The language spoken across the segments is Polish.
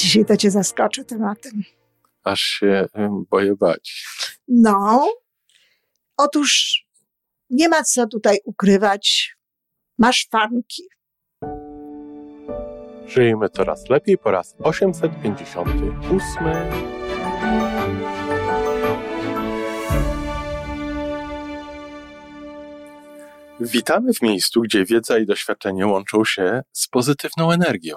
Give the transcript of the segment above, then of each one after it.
Dzisiaj to cię zaskoczę tematem. Aż się boję bać. No, otóż nie ma co tutaj ukrywać. Masz fanki. Żyjmy coraz lepiej po raz 858. Witamy w miejscu, gdzie wiedza i doświadczenie łączą się z pozytywną energią.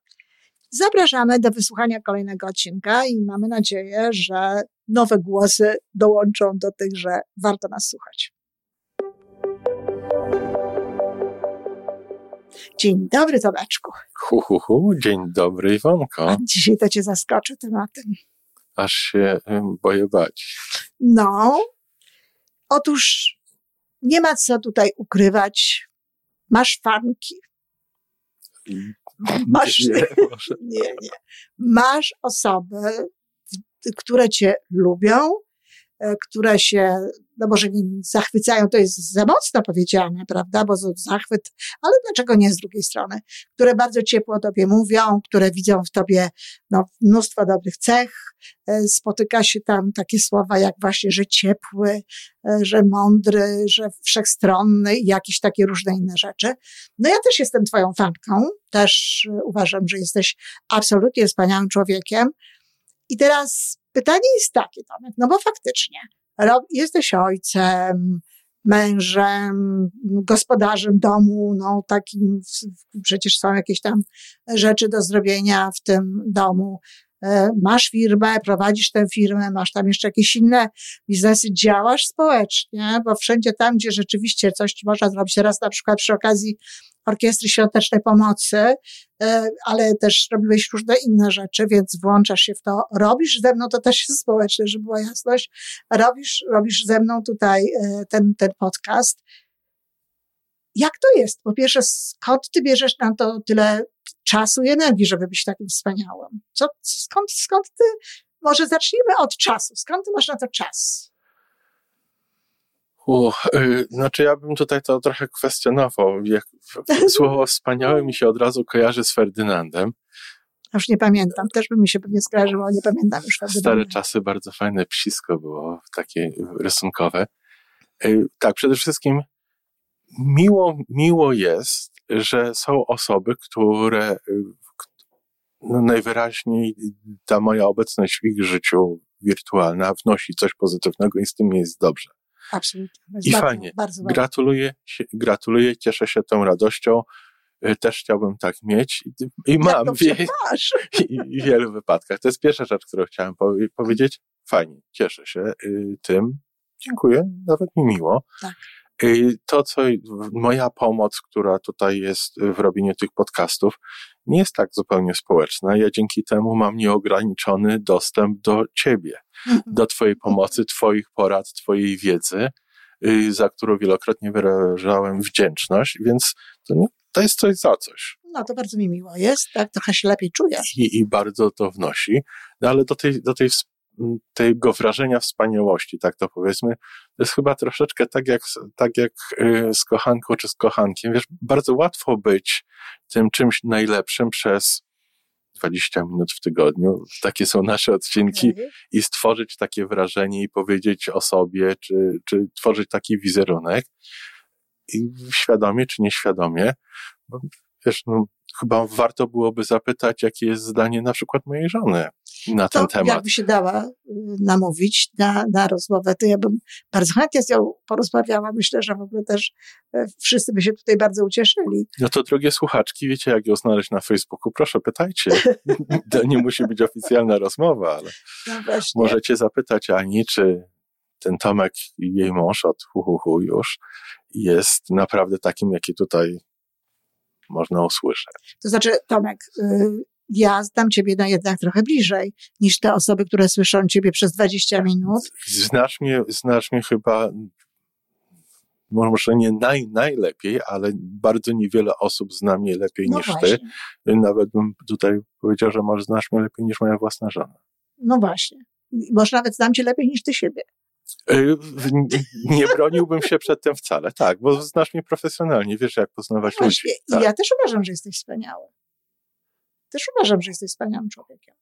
Zapraszamy do wysłuchania kolejnego odcinka i mamy nadzieję, że nowe głosy dołączą do tych, że warto nas słuchać. Dzień dobry, Tomeczku. Hu, hu, hu. Dzień dobry, Iwonko. Dzisiaj to cię zaskoczę tematem. Aż się boję bać. No, otóż nie ma co tutaj ukrywać. Masz fanki. Masz, nie, nie, nie. Masz osoby, które cię lubią, e, które się, no może nie zachwycają, to jest za mocno powiedziane, prawda, bo zachwyt, ale dlaczego nie z drugiej strony, które bardzo ciepło o tobie mówią, które widzą w tobie no, mnóstwo dobrych cech, e, spotyka się tam takie słowa jak właśnie, że ciepły, e, że mądry, że wszechstronny i jakieś takie różne inne rzeczy. No ja też jestem twoją fanką, też uważam, że jesteś absolutnie wspaniałym człowiekiem, i teraz pytanie jest takie, Tomek, no bo faktycznie jesteś ojcem, mężem, gospodarzem domu, no takim, przecież są jakieś tam rzeczy do zrobienia w tym domu. E, masz firmę, prowadzisz tę firmę, masz tam jeszcze jakieś inne biznesy, działasz społecznie, bo wszędzie tam, gdzie rzeczywiście coś można zrobić, teraz na przykład przy okazji Orkiestry Świątecznej Pomocy, e, ale też robiłeś różne inne rzeczy, więc włączasz się w to. Robisz ze mną, to też jest społeczne, żeby była jasność, robisz, robisz ze mną tutaj e, ten, ten podcast. Jak to jest? Po pierwsze, skąd ty bierzesz na to tyle czasu i energii, żeby być takim wspaniałym? Co, skąd, skąd ty, może zacznijmy od czasu. Skąd ty masz na to czas? U, yy, znaczy ja bym tutaj to trochę kwestionował. Jak, słowo wspaniałe mi się od razu kojarzy z Ferdynandem. Już nie pamiętam, też by mi się pewnie skojarzyło, nie pamiętam już Ferdynanda. Stare czasy, bardzo fajne psisko było, takie rysunkowe. Yy, tak, przede wszystkim miło, miło jest, że są osoby, które y, no najwyraźniej ta moja obecność w ich życiu wirtualna wnosi coś pozytywnego i z tym jest dobrze. Absolutnie. I bardzo, fajnie. Bardzo gratuluję, gratuluję, cieszę się tą radością. Y, też chciałbym tak mieć i mam w, i, w wielu wypadkach. To jest pierwsza rzecz, którą chciałem powie powiedzieć. Fajnie, cieszę się y, tym. Dziękuję, nawet mi miło. Tak. Y, to, co moja pomoc, która tutaj jest w robieniu tych podcastów, nie jest tak zupełnie społeczna. Ja dzięki temu mam nieograniczony dostęp do ciebie, mhm. do twojej pomocy, twoich porad, twojej wiedzy, y, za którą wielokrotnie wyrażałem wdzięczność, więc to, nie, to jest coś za coś. No to bardzo mi miło jest, tak, trochę się lepiej czuję. I, i bardzo to wnosi, no, ale do tej, do tej tego wrażenia wspaniałości, tak to powiedzmy, to jest chyba troszeczkę tak jak, tak jak y, z kochanką czy z kochankiem. Wiesz, bardzo łatwo być tym czymś najlepszym przez 20 minut w tygodniu. Takie są nasze odcinki okay. i stworzyć takie wrażenie i powiedzieć o sobie, czy, czy tworzyć taki wizerunek. I świadomie czy nieświadomie, wiesz, no, chyba warto byłoby zapytać, jakie jest zdanie na przykład mojej żony na to ten temat. Jakby się dała y, namówić na, na rozmowę, to ja bym bardzo chętnie z nią porozmawiała. Myślę, że w ogóle też y, wszyscy by się tutaj bardzo ucieszyli. No to drogie słuchaczki, wiecie jak ją znaleźć na Facebooku? Proszę, pytajcie. to nie musi być oficjalna rozmowa, ale no możecie zapytać Ani, czy ten Tomek i jej mąż od hu, hu, hu już jest naprawdę takim, jaki tutaj można usłyszeć. To znaczy, Tomek, y, ja znam ciebie na jednak trochę bliżej niż te osoby, które słyszą ciebie przez 20 minut. Znasz mnie, znasz mnie chyba może nie naj, najlepiej, ale bardzo niewiele osób zna mnie lepiej no niż właśnie. ty. Nawet bym tutaj powiedział, że może znasz mnie lepiej niż moja własna żona. No właśnie. Może nawet znam cię lepiej niż ty siebie. Y, nie broniłbym się przed tym wcale, tak, bo znasz mnie profesjonalnie, wiesz jak poznawać no ludzi. Tak. Ja też uważam, że jesteś wspaniały. Też uważam, że jesteś wspaniałym człowiekiem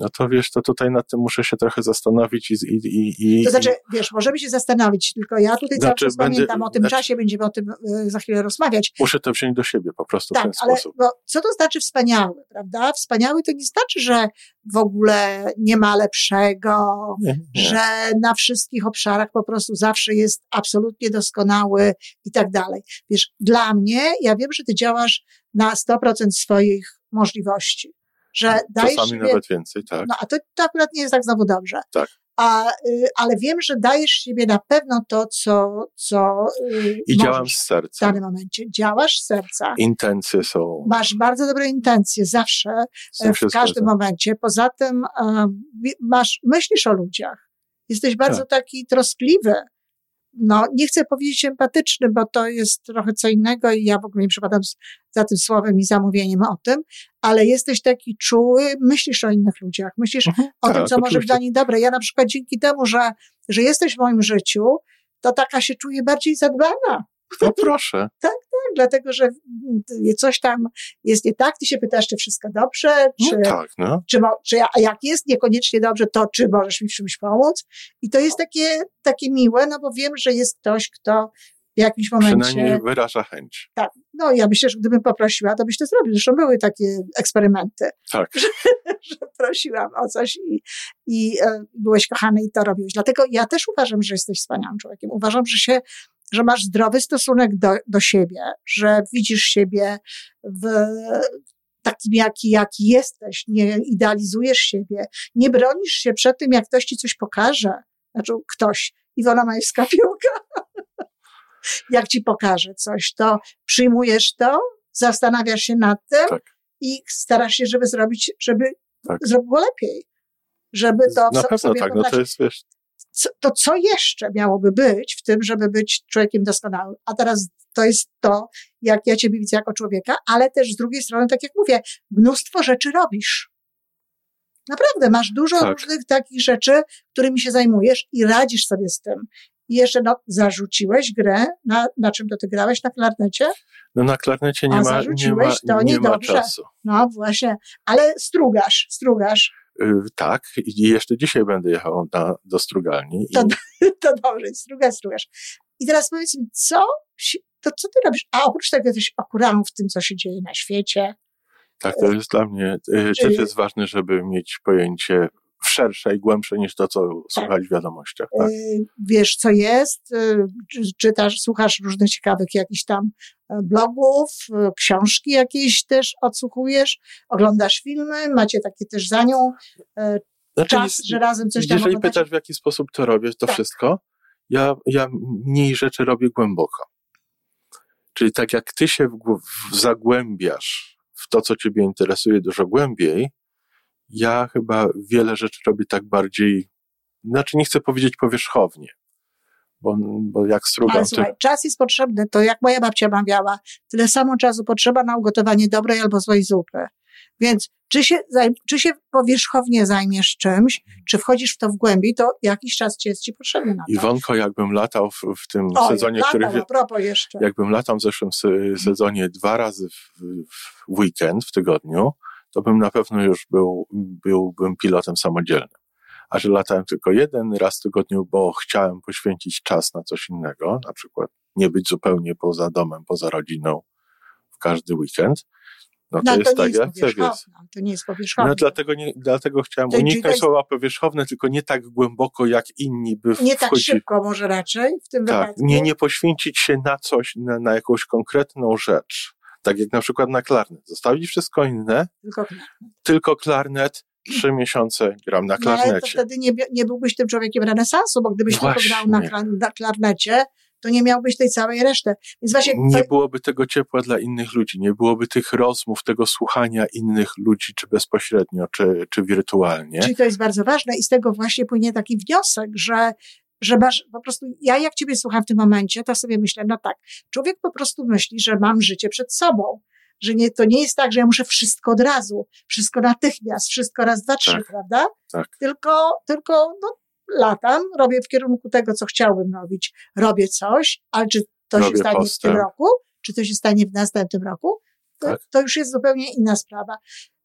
no to wiesz, to tutaj nad tym muszę się trochę zastanowić i... i, i to znaczy, wiesz, możemy się zastanowić, tylko ja tutaj znaczy, cały czas będę, pamiętam o tym znaczy, czasie, będziemy o tym y, za chwilę rozmawiać. Muszę to wziąć do siebie po prostu tak, w ten ale, sposób. Bo co to znaczy wspaniały, prawda? Wspaniały to nie znaczy, że w ogóle nie ma lepszego, nie, nie. że na wszystkich obszarach po prostu zawsze jest absolutnie doskonały i tak dalej. Wiesz, dla mnie, ja wiem, że ty działasz na 100% swoich możliwości że dajesz Czasami siebie, nawet więcej, tak. No, a to, to akurat nie jest tak znowu dobrze. Tak. A, y, ale wiem, że dajesz siebie na pewno to, co, co y, I działam z serca. W danym momencie. Działasz z serca. Intencje są. Masz bardzo dobre intencje, zawsze, e, w każdym momencie. Poza tym masz, myślisz o ludziach. Jesteś bardzo tak. taki troskliwy no, nie chcę powiedzieć empatyczny, bo to jest trochę co innego i ja w ogóle nie przypadam za tym słowem i zamówieniem o tym, ale jesteś taki czuły, myślisz o innych ludziach, myślisz mhm, o tak, tym, co może być dla nich dobre. Ja na przykład dzięki temu, że, że jesteś w moim życiu, to taka się czuję bardziej zadbana. No proszę. tak, tak, dlatego, że coś tam jest nie tak. Ty się pytasz, czy wszystko dobrze, no czy, no tak, no. czy, czy a jak jest niekoniecznie dobrze, to czy możesz mi w czymś pomóc? I to jest takie, takie miłe, no bo wiem, że jest ktoś, kto w jakimś momencie. Przynajmniej wyraża chęć. Tak. No ja myślę, że gdybym poprosiła, to byś to zrobił. Zresztą były takie eksperymenty. Tak. Że, że prosiłam o coś i, i e, byłeś kochany i to robiłeś. Dlatego ja też uważam, że jesteś wspaniałym człowiekiem. Uważam, że się że masz zdrowy stosunek do, do siebie, że widzisz siebie w takim, jaki, jaki jesteś, nie idealizujesz siebie, nie bronisz się przed tym, jak ktoś ci coś pokaże. Znaczy, ktoś, Iwona Majewska Piłka, jak ci pokaże coś, to przyjmujesz to, zastanawiasz się nad tym tak. i starasz się, żeby zrobić, żeby tak. zrobiło lepiej. Żeby to Na pewno tak, no to jest, wiesz, co, to co jeszcze miałoby być w tym, żeby być człowiekiem doskonałym? A teraz to jest to, jak ja ciebie widzę jako człowieka, ale też z drugiej strony, tak jak mówię, mnóstwo rzeczy robisz. Naprawdę, masz dużo tak. różnych takich rzeczy, którymi się zajmujesz i radzisz sobie z tym. I jeszcze no, zarzuciłeś grę, na, na czym to ty grałeś? Na klarnecie? No na klarnecie nie A ma, zarzuciłeś, nie ma, to nie ma czasu. No właśnie, ale strugasz, strugasz. Y, tak, i jeszcze dzisiaj będę jechał na, do strugalni. To, i... to dobrze, strugasz, strugasz. I teraz powiedz mi, co, to co ty robisz? A oprócz tego jesteś okuralą w tym, co się dzieje na świecie. Tak, to jest dla mnie, y, Czy... też jest ważne, żeby mieć pojęcie szersze i głębsze niż to, co tak. słuchać w wiadomościach. Tak? Y, wiesz, co jest, y, czytasz, słuchasz różnych ciekawych jakichś tam e, blogów, e, książki jakieś też odsłuchujesz, oglądasz filmy, macie takie też za nią e, znaczy, czas, że razem coś tam Jeżeli pytasz, w jaki sposób to robię, to tak. wszystko, ja, ja mniej rzeczy robię głęboko. Czyli tak jak ty się w, w, zagłębiasz w to, co ciebie interesuje dużo głębiej, ja chyba wiele rzeczy robię tak bardziej, znaczy nie chcę powiedzieć powierzchownie, bo, bo jak strugam... Ale słuchaj, czas jest potrzebny, to jak moja babcia mawiała, tyle samo czasu potrzeba na ugotowanie dobrej albo złej zupy. Więc czy się, czy się powierzchownie zajmiesz czymś, czy wchodzisz w to w głębi, to jakiś czas ci jest ci potrzebny na to. Iwonko, jakbym latał w, w tym o, sezonie, latał, który... a propos jeszcze. Jakbym latał w zeszłym sezonie dwa razy w, w weekend, w tygodniu, to bym na pewno już był, byłbym pilotem samodzielnym. A że latałem tylko jeden raz w tygodniu, bo chciałem poświęcić czas na coś innego, na przykład nie być zupełnie poza domem, poza rodziną w każdy weekend, no to, no, jest to tak, jak jest. To nie jest powierzchowne. No, dlatego, nie, dlatego chciałem to, uniknąć jest... słowa powierzchowne, tylko nie tak głęboko, jak inni by Nie tak szybko może raczej w tym tak, wypadku. Nie, nie poświęcić się na coś, na, na jakąś konkretną rzecz. Tak jak na przykład na klarnet. Zostawić wszystko inne, tylko klarnet. Tylko klarnet trzy miesiące gram na klarnecie. No, ale to wtedy nie, nie byłbyś tym człowiekiem renesansu, bo gdybyś tylko grał na, na klarnecie, to nie miałbyś tej całej reszty. Więc właśnie nie to... byłoby tego ciepła dla innych ludzi, nie byłoby tych rozmów, tego słuchania innych ludzi, czy bezpośrednio, czy, czy wirtualnie. Czyli to jest bardzo ważne i z tego właśnie płynie taki wniosek, że że masz po prostu, ja jak ciebie słucham w tym momencie, to sobie myślę, no tak, człowiek po prostu myśli, że mam życie przed sobą, że nie, to nie jest tak, że ja muszę wszystko od razu, wszystko natychmiast, wszystko raz, dwa, trzy, tak, prawda? Tak. Tylko, tylko, no, latam, robię w kierunku tego, co chciałbym robić, robię coś, ale czy to robię się stanie postęp. w tym roku, czy to się stanie w następnym roku, to, tak. to już jest zupełnie inna sprawa.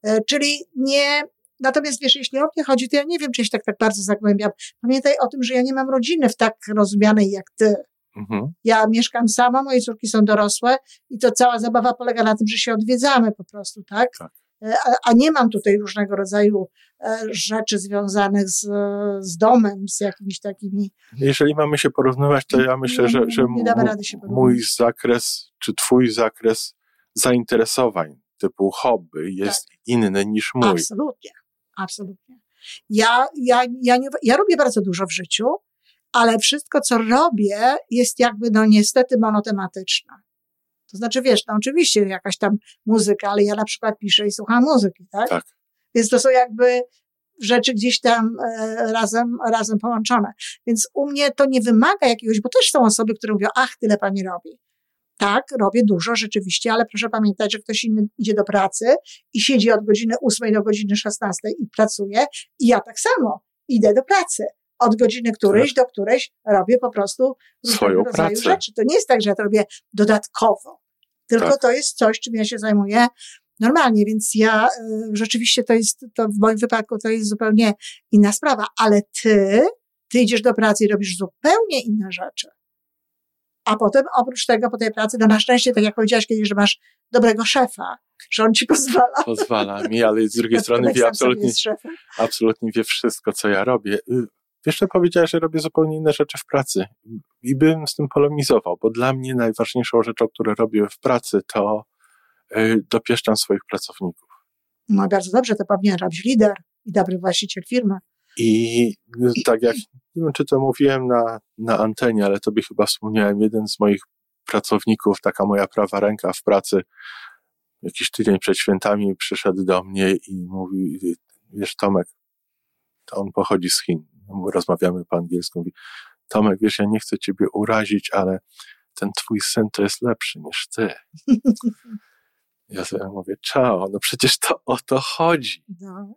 E, czyli nie, Natomiast wiesz, jeśli o mnie chodzi, to ja nie wiem, czy się tak, tak bardzo zagłębiam. Pamiętaj o tym, że ja nie mam rodziny w tak rozumianej jak ty. Mhm. Ja mieszkam sama, moje córki są dorosłe i to cała zabawa polega na tym, że się odwiedzamy po prostu, tak? tak. E, a, a, nie mam tutaj różnego rodzaju e, rzeczy związanych z, z domem, z jakimiś takimi. Jeżeli mamy się porównywać, to ja myślę, że, że mój zakres, czy twój zakres zainteresowań typu hobby jest tak. inny niż mój. Absolutnie. Absolutnie. Ja, ja, ja, nie, ja robię bardzo dużo w życiu, ale wszystko, co robię, jest jakby, no niestety, monotematyczne. To znaczy, wiesz, no oczywiście jakaś tam muzyka, ale ja na przykład piszę i słucham muzyki, tak? Tak. Więc to są jakby rzeczy gdzieś tam e, razem, razem połączone. Więc u mnie to nie wymaga jakiegoś, bo też są osoby, które mówią, ach, tyle pani robi. Tak, robię dużo rzeczywiście, ale proszę pamiętać, że ktoś inny idzie do pracy i siedzi od godziny 8 do godziny 16 i pracuje i ja tak samo idę do pracy. Od godziny którejś tak. do którejś robię po prostu swoją pracę. rzeczy. To nie jest tak, że ja to robię dodatkowo, tylko tak. to jest coś, czym ja się zajmuję normalnie, więc ja y, rzeczywiście to jest, to w moim wypadku to jest zupełnie inna sprawa, ale ty, ty idziesz do pracy i robisz zupełnie inne rzeczy. A potem oprócz tego po tej pracy, no na szczęście, tak jak powiedziałaś kiedyś, że masz dobrego szefa, że on ci pozwala. Pozwala mi, ale z drugiej strony wie absolutnie, absolutnie wie wszystko, co ja robię. Y, wiesz, co powiedziałeś, że robię zupełnie inne rzeczy w pracy i bym z tym polemizował, bo dla mnie najważniejszą rzeczą, którą robię w pracy, to y, dopieszczam swoich pracowników. No bardzo dobrze, to powinien robić lider i dobry właściciel firmy. I tak jak, nie wiem czy to mówiłem na, na antenie, ale tobie chyba wspomniałem, jeden z moich pracowników, taka moja prawa ręka w pracy, jakiś tydzień przed świętami przyszedł do mnie i mówi, wiesz Tomek, to on pochodzi z Chin, rozmawiamy po angielsku, mówi, Tomek, wiesz, ja nie chcę ciebie urazić, ale ten twój syn to jest lepszy niż ty. Ja sobie mówię, czao, no przecież to o to chodzi. No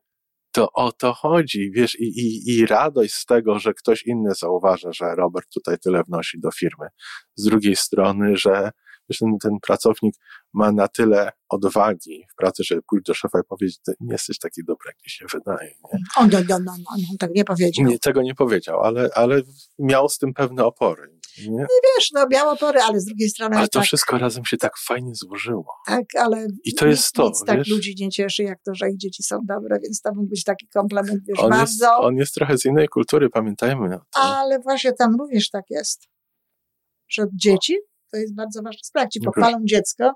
to o to chodzi, wiesz, i, i, i radość z tego, że ktoś inny zauważa, że Robert tutaj tyle wnosi do firmy. Z drugiej strony, że wiesz, ten, ten pracownik ma na tyle odwagi w pracy, żeby pójść do szefa i powiedzieć, ty nie jesteś taki dobry, jak ci się wydaje. Nie? On, on, on, on, on tak nie powiedział. Nie, tego nie powiedział, ale, ale miał z tym pewne opory. Nie? No I wiesz, no miał opory, ale z drugiej strony... Ale to tak, wszystko razem się tak fajnie złożyło. Tak, ale I to jest to, nic tak ludzi nie cieszy, jak to, że ich dzieci są dobre, więc to mógł być taki komplement, wiesz, on bardzo... Jest, on jest trochę z innej kultury, pamiętajmy. Ale właśnie tam również tak jest, że dzieci to jest bardzo ważne. Sprawdź, no pochwalą dziecko,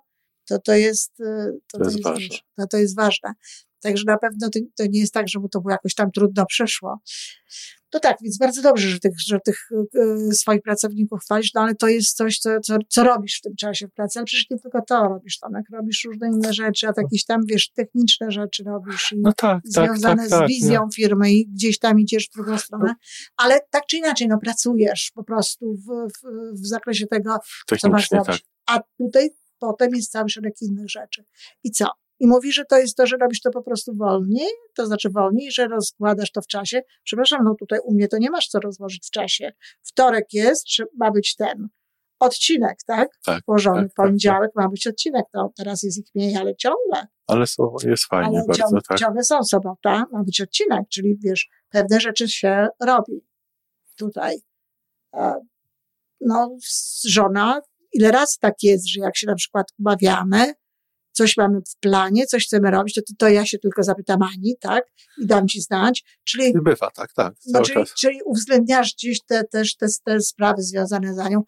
to to jest, y, to, to, to jest, ważne. To, to jest ważne. Także na pewno to, to, nie jest tak, że mu to było jakoś tam trudno przeszło. To tak, więc bardzo dobrze, że tych, że tych y, swoich pracowników chwalisz, no ale to jest coś, co, co, co robisz w tym czasie w pracy, ale przecież nie tylko to robisz, Tomek, robisz różne inne rzeczy, a jakieś tam, wiesz, techniczne rzeczy robisz i no tak, tak związane tak, tak, z wizją nie. firmy i gdzieś tam idziesz w drugą stronę, ale tak czy inaczej, no pracujesz po prostu w, w, w zakresie tego, co masz robić. Tak. A tutaj potem jest cały szereg innych rzeczy. I co? I mówi, że to jest to, że robisz to po prostu wolniej, to znaczy wolniej, że rozkładasz to w czasie. Przepraszam, no tutaj u mnie to nie masz co rozłożyć w czasie. Wtorek jest, czy ma być ten odcinek, tak? Tak. Położony. Tak, Poniedziałek tak, ma być odcinek. No, teraz jest ich mniej, ale ciągle. Ale są, jest fajnie ale bardzo, ciągle, tak. Ciągle są sobota, ma być odcinek, czyli wiesz, pewne rzeczy się robi tutaj. No, żona, ile razy tak jest, że jak się na przykład umawiamy, coś mamy w planie, coś chcemy robić, to, to ja się tylko zapytam Ani, tak? I dam ci znać. Czyli, Bywa, tak, tak. No, czyli, czyli uwzględniasz gdzieś te, też te, te sprawy związane z Anią.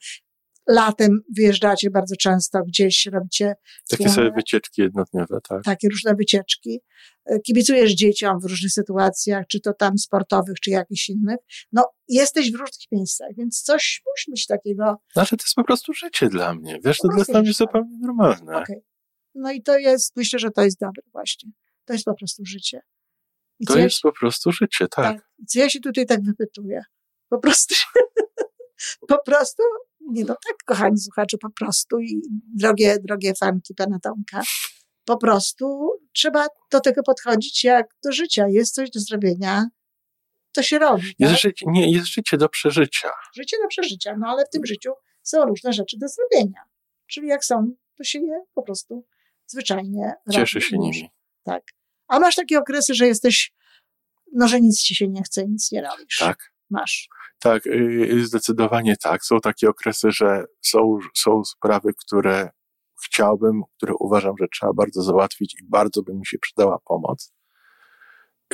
latem wyjeżdżacie bardzo często gdzieś, robicie. Takie sobie wycieczki jednodniowe, tak. Takie różne wycieczki. E, kibicujesz dzieciom w różnych sytuacjach, czy to tam sportowych, czy jakichś innych. No, jesteś w różnych miejscach, więc coś musi być takiego. Znaczy, to jest po prostu życie dla mnie. Wiesz, to jest dla mnie zupełnie normalne. Okay. No i to jest, myślę, że to jest dobre właśnie. To jest po prostu życie. I to jest ja po prostu życie, tak. tak. Co ja się tutaj tak wypytuję? Po prostu, po prostu, nie no tak, kochani słuchacze, po prostu i drogie, drogie fanki pana Tomka, po prostu trzeba do tego podchodzić jak do życia. Jest coś do zrobienia, to się robi. Jest, tak? życie, nie, jest życie do przeżycia. Życie do przeżycia, no ale w tym życiu są różne rzeczy do zrobienia. Czyli jak są, to się je po prostu zwyczajnie Cieszy się nimi. Tak. A masz takie okresy, że jesteś, no, że nic ci się nie chce, nic nie robisz. Tak. Masz. Tak, y, y, zdecydowanie tak. Są takie okresy, że są, są sprawy, które chciałbym, które uważam, że trzeba bardzo załatwić i bardzo by mi się przydała pomoc.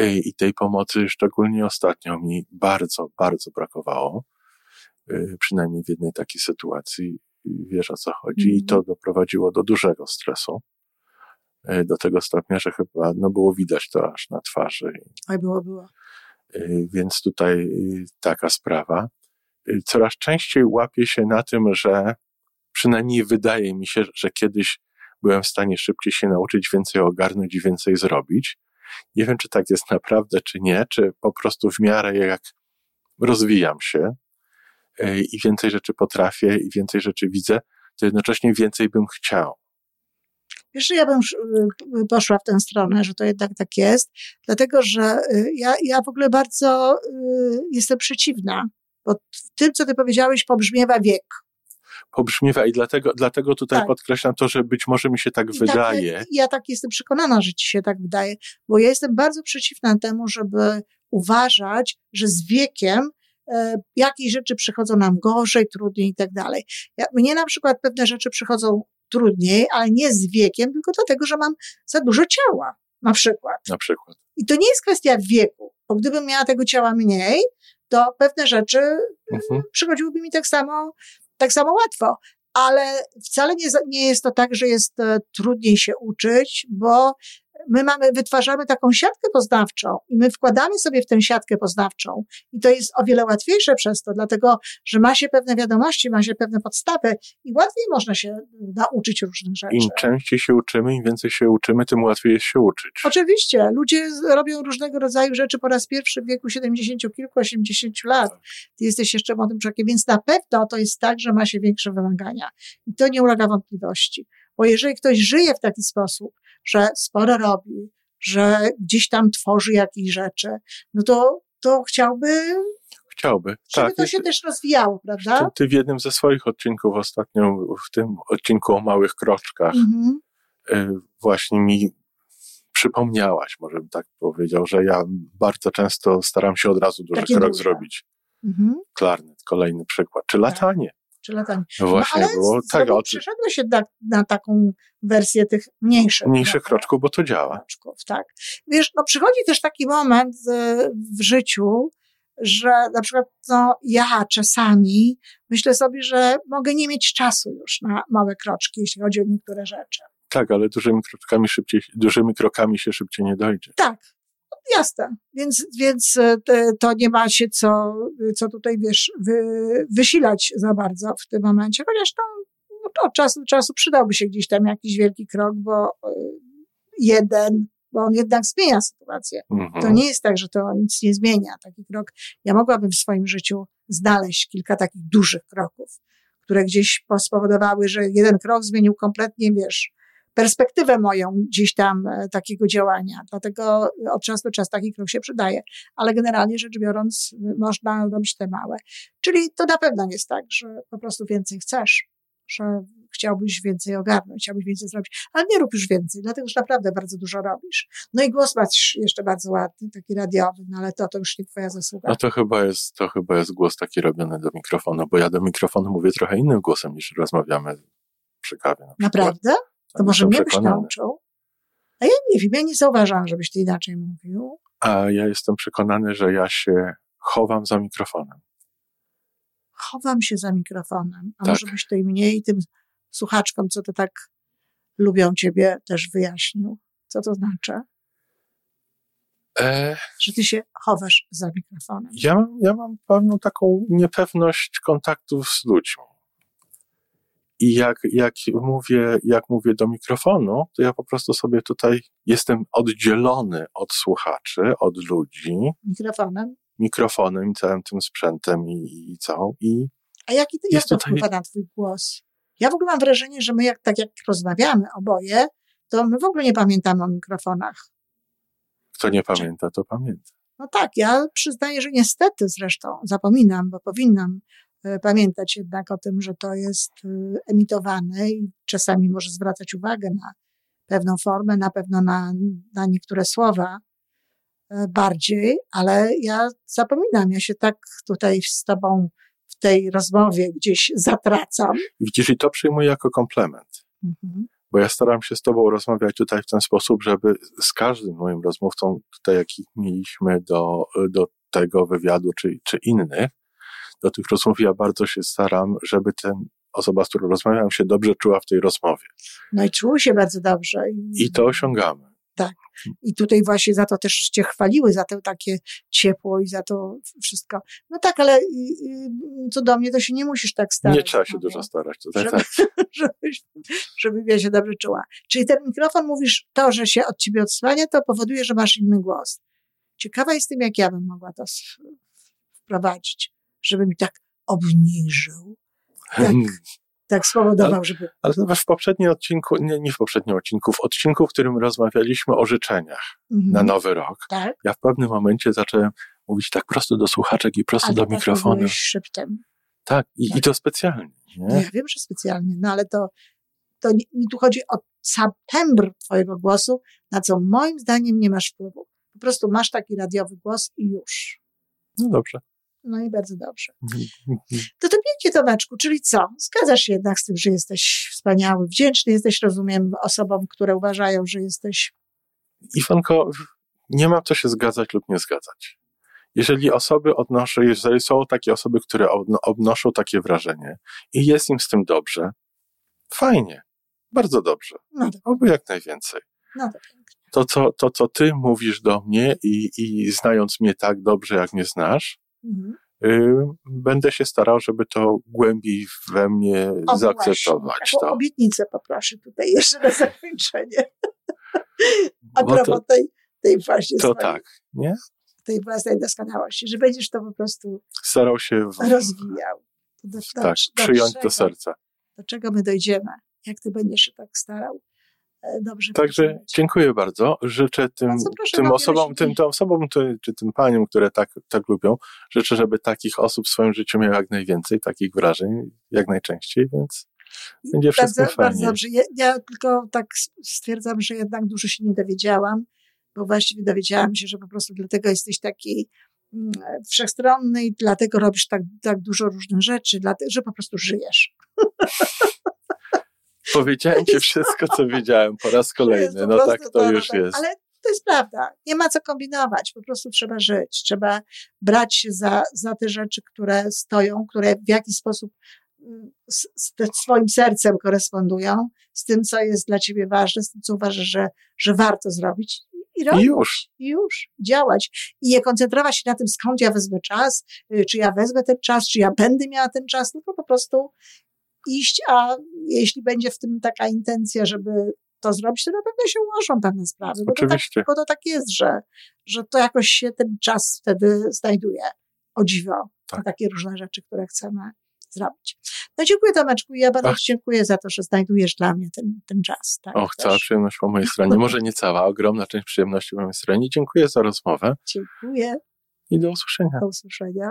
Y, I tej pomocy szczególnie ostatnio mi bardzo, bardzo brakowało. Przynajmniej w jednej takiej sytuacji wiesz o co chodzi. I to mhm. doprowadziło do dużego stresu. E, do tego stopnia, że chyba no było widać to aż na twarzy. Oj, było, było. E, więc tutaj e, taka sprawa. Coraz częściej łapię się na tym, że przynajmniej wydaje mi się, że kiedyś byłem w stanie szybciej się nauczyć, więcej ogarnąć i więcej zrobić. Nie wiem, czy tak jest naprawdę, czy nie, czy po prostu w miarę jak rozwijam się i więcej rzeczy potrafię i więcej rzeczy widzę, to jednocześnie więcej bym chciał. Wiesz, ja bym y, poszła w tę stronę, że to jednak tak jest, dlatego że y, ja, ja w ogóle bardzo y, jestem przeciwna, bo w tym, co ty powiedziałeś, pobrzmiewa wiek. Pobrzmiewa i dlatego, dlatego tutaj tak. podkreślam to, że być może mi się tak I tak, wydaje. Tak, ja tak jestem przekonana, że ci się tak wydaje, bo ja jestem bardzo przeciwna temu, żeby uważać, że z wiekiem e, jakieś rzeczy przychodzą nam gorzej, trudniej i tak dalej. Ja, mnie na przykład pewne rzeczy przychodzą trudniej, ale nie z wiekiem, tylko dlatego, że mam za dużo ciała, na przykład. Na przykład. I to nie jest kwestia wieku, bo gdybym miała tego ciała mniej, to pewne rzeczy mhm. przychodziłyby mi tak samo, tak samo łatwo. Ale wcale nie, nie jest to tak, że jest e, trudniej się uczyć, bo my mamy, wytwarzamy taką siatkę poznawczą i my wkładamy sobie w tę siatkę poznawczą i to jest o wiele łatwiejsze przez to, dlatego, że ma się pewne wiadomości, ma się pewne podstawy i łatwiej można się nauczyć różnych rzeczy. Im częściej się uczymy, im więcej się uczymy, tym łatwiej jest się uczyć. Oczywiście. Ludzie robią różnego rodzaju rzeczy po raz pierwszy w wieku 70 kilku, 80 lat. Ty jesteś jeszcze młodym człowiekiem, więc na pewno to jest tak, że ma się większe wymagania. I to nie ulega wątpliwości. Bo jeżeli ktoś żyje w taki sposób, że sporo robi, że gdzieś tam tworzy jakieś rzeczy, no to, to chciałby chciałby. Żeby tak. to się też rozwijało, prawda? Ty w jednym ze swoich odcinków ostatnio, w tym odcinku o małych kroczkach, mhm. Y, właśnie mi przypomniałaś, może bym tak powiedział, że ja bardzo często staram się od razu duży Takie krok duże. zrobić. Mhm. Klarnet, kolejny przykład. Czy tak. latanie czy latanie. No, no właśnie, no, było tak. O... Przeszedłeś się na, taką wersję tych mniejszych. Mniejszych kroczków, bo to działa. Kroczków, tak. Wiesz, no przychodzi też taki moment e, w życiu, że na przykład no, ja czasami myślę sobie, że mogę nie mieć czasu już na małe kroczki, jeśli chodzi o niektóre rzeczy. Tak, ale dużymi krokami szybciej, dużymi krokami się szybciej nie dojdzie. Tak, Jasne, więc, więc e, to nie ma się co, co tutaj, wiesz, wy, wysilać za bardzo w tym momencie, chociaż to, no to od czasu do czasu przydałby się gdzieś tam jakiś wielki krok, bo e, jeden, bo on jednak zmienia sytuację. Mhm. To nie jest tak, że to nic nie zmienia, taki krok. Ja mogłabym w swoim życiu znaleźć kilka takich dużych kroków, które gdzieś spowodowały, że jeden krok zmienił kompletnie, wiesz, perspektywę moją gdzieś tam e, takiego działania. Dlatego od czasu do czasu taki krok się przydaje. Ale generalnie rzecz biorąc, można robić te małe. Czyli to na pewno jest tak, że po prostu więcej chcesz, że chciałbyś więcej ogarnąć, chciałbyś więcej zrobić, ale nie rób już więcej, dlatego że naprawdę bardzo dużo robisz. No i głos masz jeszcze bardzo ładny, taki radiowy, no ale to, to już nie twoja zasługa. No to chyba jest, to chyba jest głos taki robiony do mikrofonu, bo ja do mikrofonu mówię trochę innym głosem niż rozmawiamy przy kawie. Na Naprawdę? To może mnie byś nauczył? A ja nie wiem, ja nie zauważam, żebyś ty inaczej mówił. A ja jestem przekonany, że ja się chowam za mikrofonem. chowam się za mikrofonem. A tak. może byś tej mniej tym słuchaczkom, co to tak lubią ciebie, też wyjaśnił. Co to znaczy? E... Że ty się chowasz za mikrofonem. Ja, ja mam pewną taką niepewność kontaktów z ludźmi. I jak, jak, mówię, jak mówię do mikrofonu, to ja po prostu sobie tutaj jestem oddzielony od słuchaczy, od ludzi. Mikrofonem? Mikrofonem i całym tym sprzętem i, i całą. I A jaki, jak to tutaj... wpływa na twój głos? Ja w ogóle mam wrażenie, że my jak, tak jak rozmawiamy oboje, to my w ogóle nie pamiętamy o mikrofonach. Kto nie pamięta, to pamięta. No tak, ja przyznaję, że niestety zresztą zapominam, bo powinnam pamiętać jednak o tym, że to jest e, emitowane i czasami może zwracać uwagę na pewną formę, na pewno na, na niektóre słowa e, bardziej, ale ja zapominam, ja się tak tutaj z tobą w tej rozmowie gdzieś zatracam. Widzisz, i to przyjmuję jako komplement. Mhm. Bo ja staram się z Tobą rozmawiać tutaj w ten sposób, żeby z każdym moim rozmówcą, tutaj jakich mieliśmy do, do tego wywiadu, czy, czy innych, do tych rozmów, ja bardzo się staram, żeby ten osoba, z którą rozmawiam, się dobrze czuła w tej rozmowie. No i czuł się bardzo dobrze. I to osiągamy. Tak. I tutaj właśnie za to też cię chwaliły, za to takie ciepło i za to wszystko. No tak, ale co do mnie, to się nie musisz tak starać. Nie trzeba się no, dużo starać. Tutaj, żeby, tak. żeby, żeby ja się dobrze czuła. Czyli ten mikrofon, mówisz, to, że się od ciebie odsłania, to powoduje, że masz inny głos. Ciekawa jestem, jak ja bym mogła to wprowadzić, żeby mi tak obniżył. Tak, tak spowodował, żeby. Ale, ale w poprzednim odcinku, nie, nie w poprzednim odcinku, w odcinku, w którym rozmawialiśmy o życzeniach mhm. na nowy rok, tak? ja w pewnym momencie zacząłem mówić tak prosto do słuchaczek i prosto ale do tak mikrofonu. szeptem. Tak, i, tak. i to specjalnie. Nie? Ja wiem, że specjalnie, no ale to, to nie, mi tu chodzi o sam tembr twojego głosu, na co moim zdaniem nie masz wpływu. Po prostu masz taki radiowy głos i już. No dobrze. No i bardzo dobrze. Mhm. To to pięknie, Tomeczku, czyli co? Zgadzasz się jednak z tym, że jesteś wspaniały, wdzięczny jesteś, rozumiem, osobom, które uważają, że jesteś... Iwanko, nie ma co się zgadzać lub nie zgadzać. Jeżeli osoby odnoszą, jeżeli są takie osoby, które odnoszą takie wrażenie i jest im z tym dobrze, fajnie, bardzo dobrze. No tak. Oby jak najwięcej. No to To co, to, co ty mówisz do mnie i, i znając mnie tak dobrze, jak mnie znasz, Mhm. Y, będę się starał, żeby to głębiej we mnie o, zaakceptować. Taką to. obietnicę poproszę tutaj jeszcze na zakończenie. A propos to, tej, tej właśnie To swojej, tak, nie? Tej własnej doskonałości, że będziesz to po prostu starał się w... rozwijał. Do, do, tak, do przyjąć czego, do serca. Do czego my dojdziemy, jak ty będziesz się tak starał dobrze. Także dziękuję bardzo. Życzę tym, tym osobom, tym, tym osobom, czy tym paniom, które tak, tak lubią, życzę, żeby takich osób w swoim życiu miało jak najwięcej, takich wrażeń, jak najczęściej, więc będzie wszystko bardzo, fajnie. Bardzo dobrze. Ja, ja, tylko tak stwierdzam, że jednak dużo się nie dowiedziałam, bo właściwie dowiedziałam się, że po prostu dlatego jesteś taki mm, wszechstronny i dlatego robisz tak, tak dużo różnych rzeczy, dlatego, że po prostu żyjesz. Powiedziałem ci wszystko, co wiedziałem po raz kolejny. No tak to, już jest. Ale to jest prawda. Nie ma co kombinować. Po prostu trzeba żyć. Trzeba brać się za, za te rzeczy, które stoją, które w jakiś sposób mm, z, z swoim sercem korespondują, z tym, co jest dla ciebie ważne, z tym, co uważasz, że, że warto zrobić. I, robić, I już. I już. Działać. I nie koncentrować się na tym, skąd ja wezmę czas, y, czy ja wezmę ten czas, czy ja będę miała ten czas, tylko po prostu iść, a jeśli będzie w tym taka intencja, żeby to zrobić, to na pewno się ułożą pewne sprawy. Bo Oczywiście. To tak, bo to tak jest, że, że to jakoś się ten czas wtedy znajduje. O dziwo. Tak. Takie różne rzeczy, które chcemy zrobić. No dziękuję Tomeczku ja bardzo Ach. dziękuję za to, że znajdujesz dla mnie ten, ten czas. Tak, Och, też. cała przyjemność po mojej stronie. Może nie cała, ogromna część przyjemności po mojej stronie. Dziękuję za rozmowę. Dziękuję. I do usłyszenia. Do usłyszenia.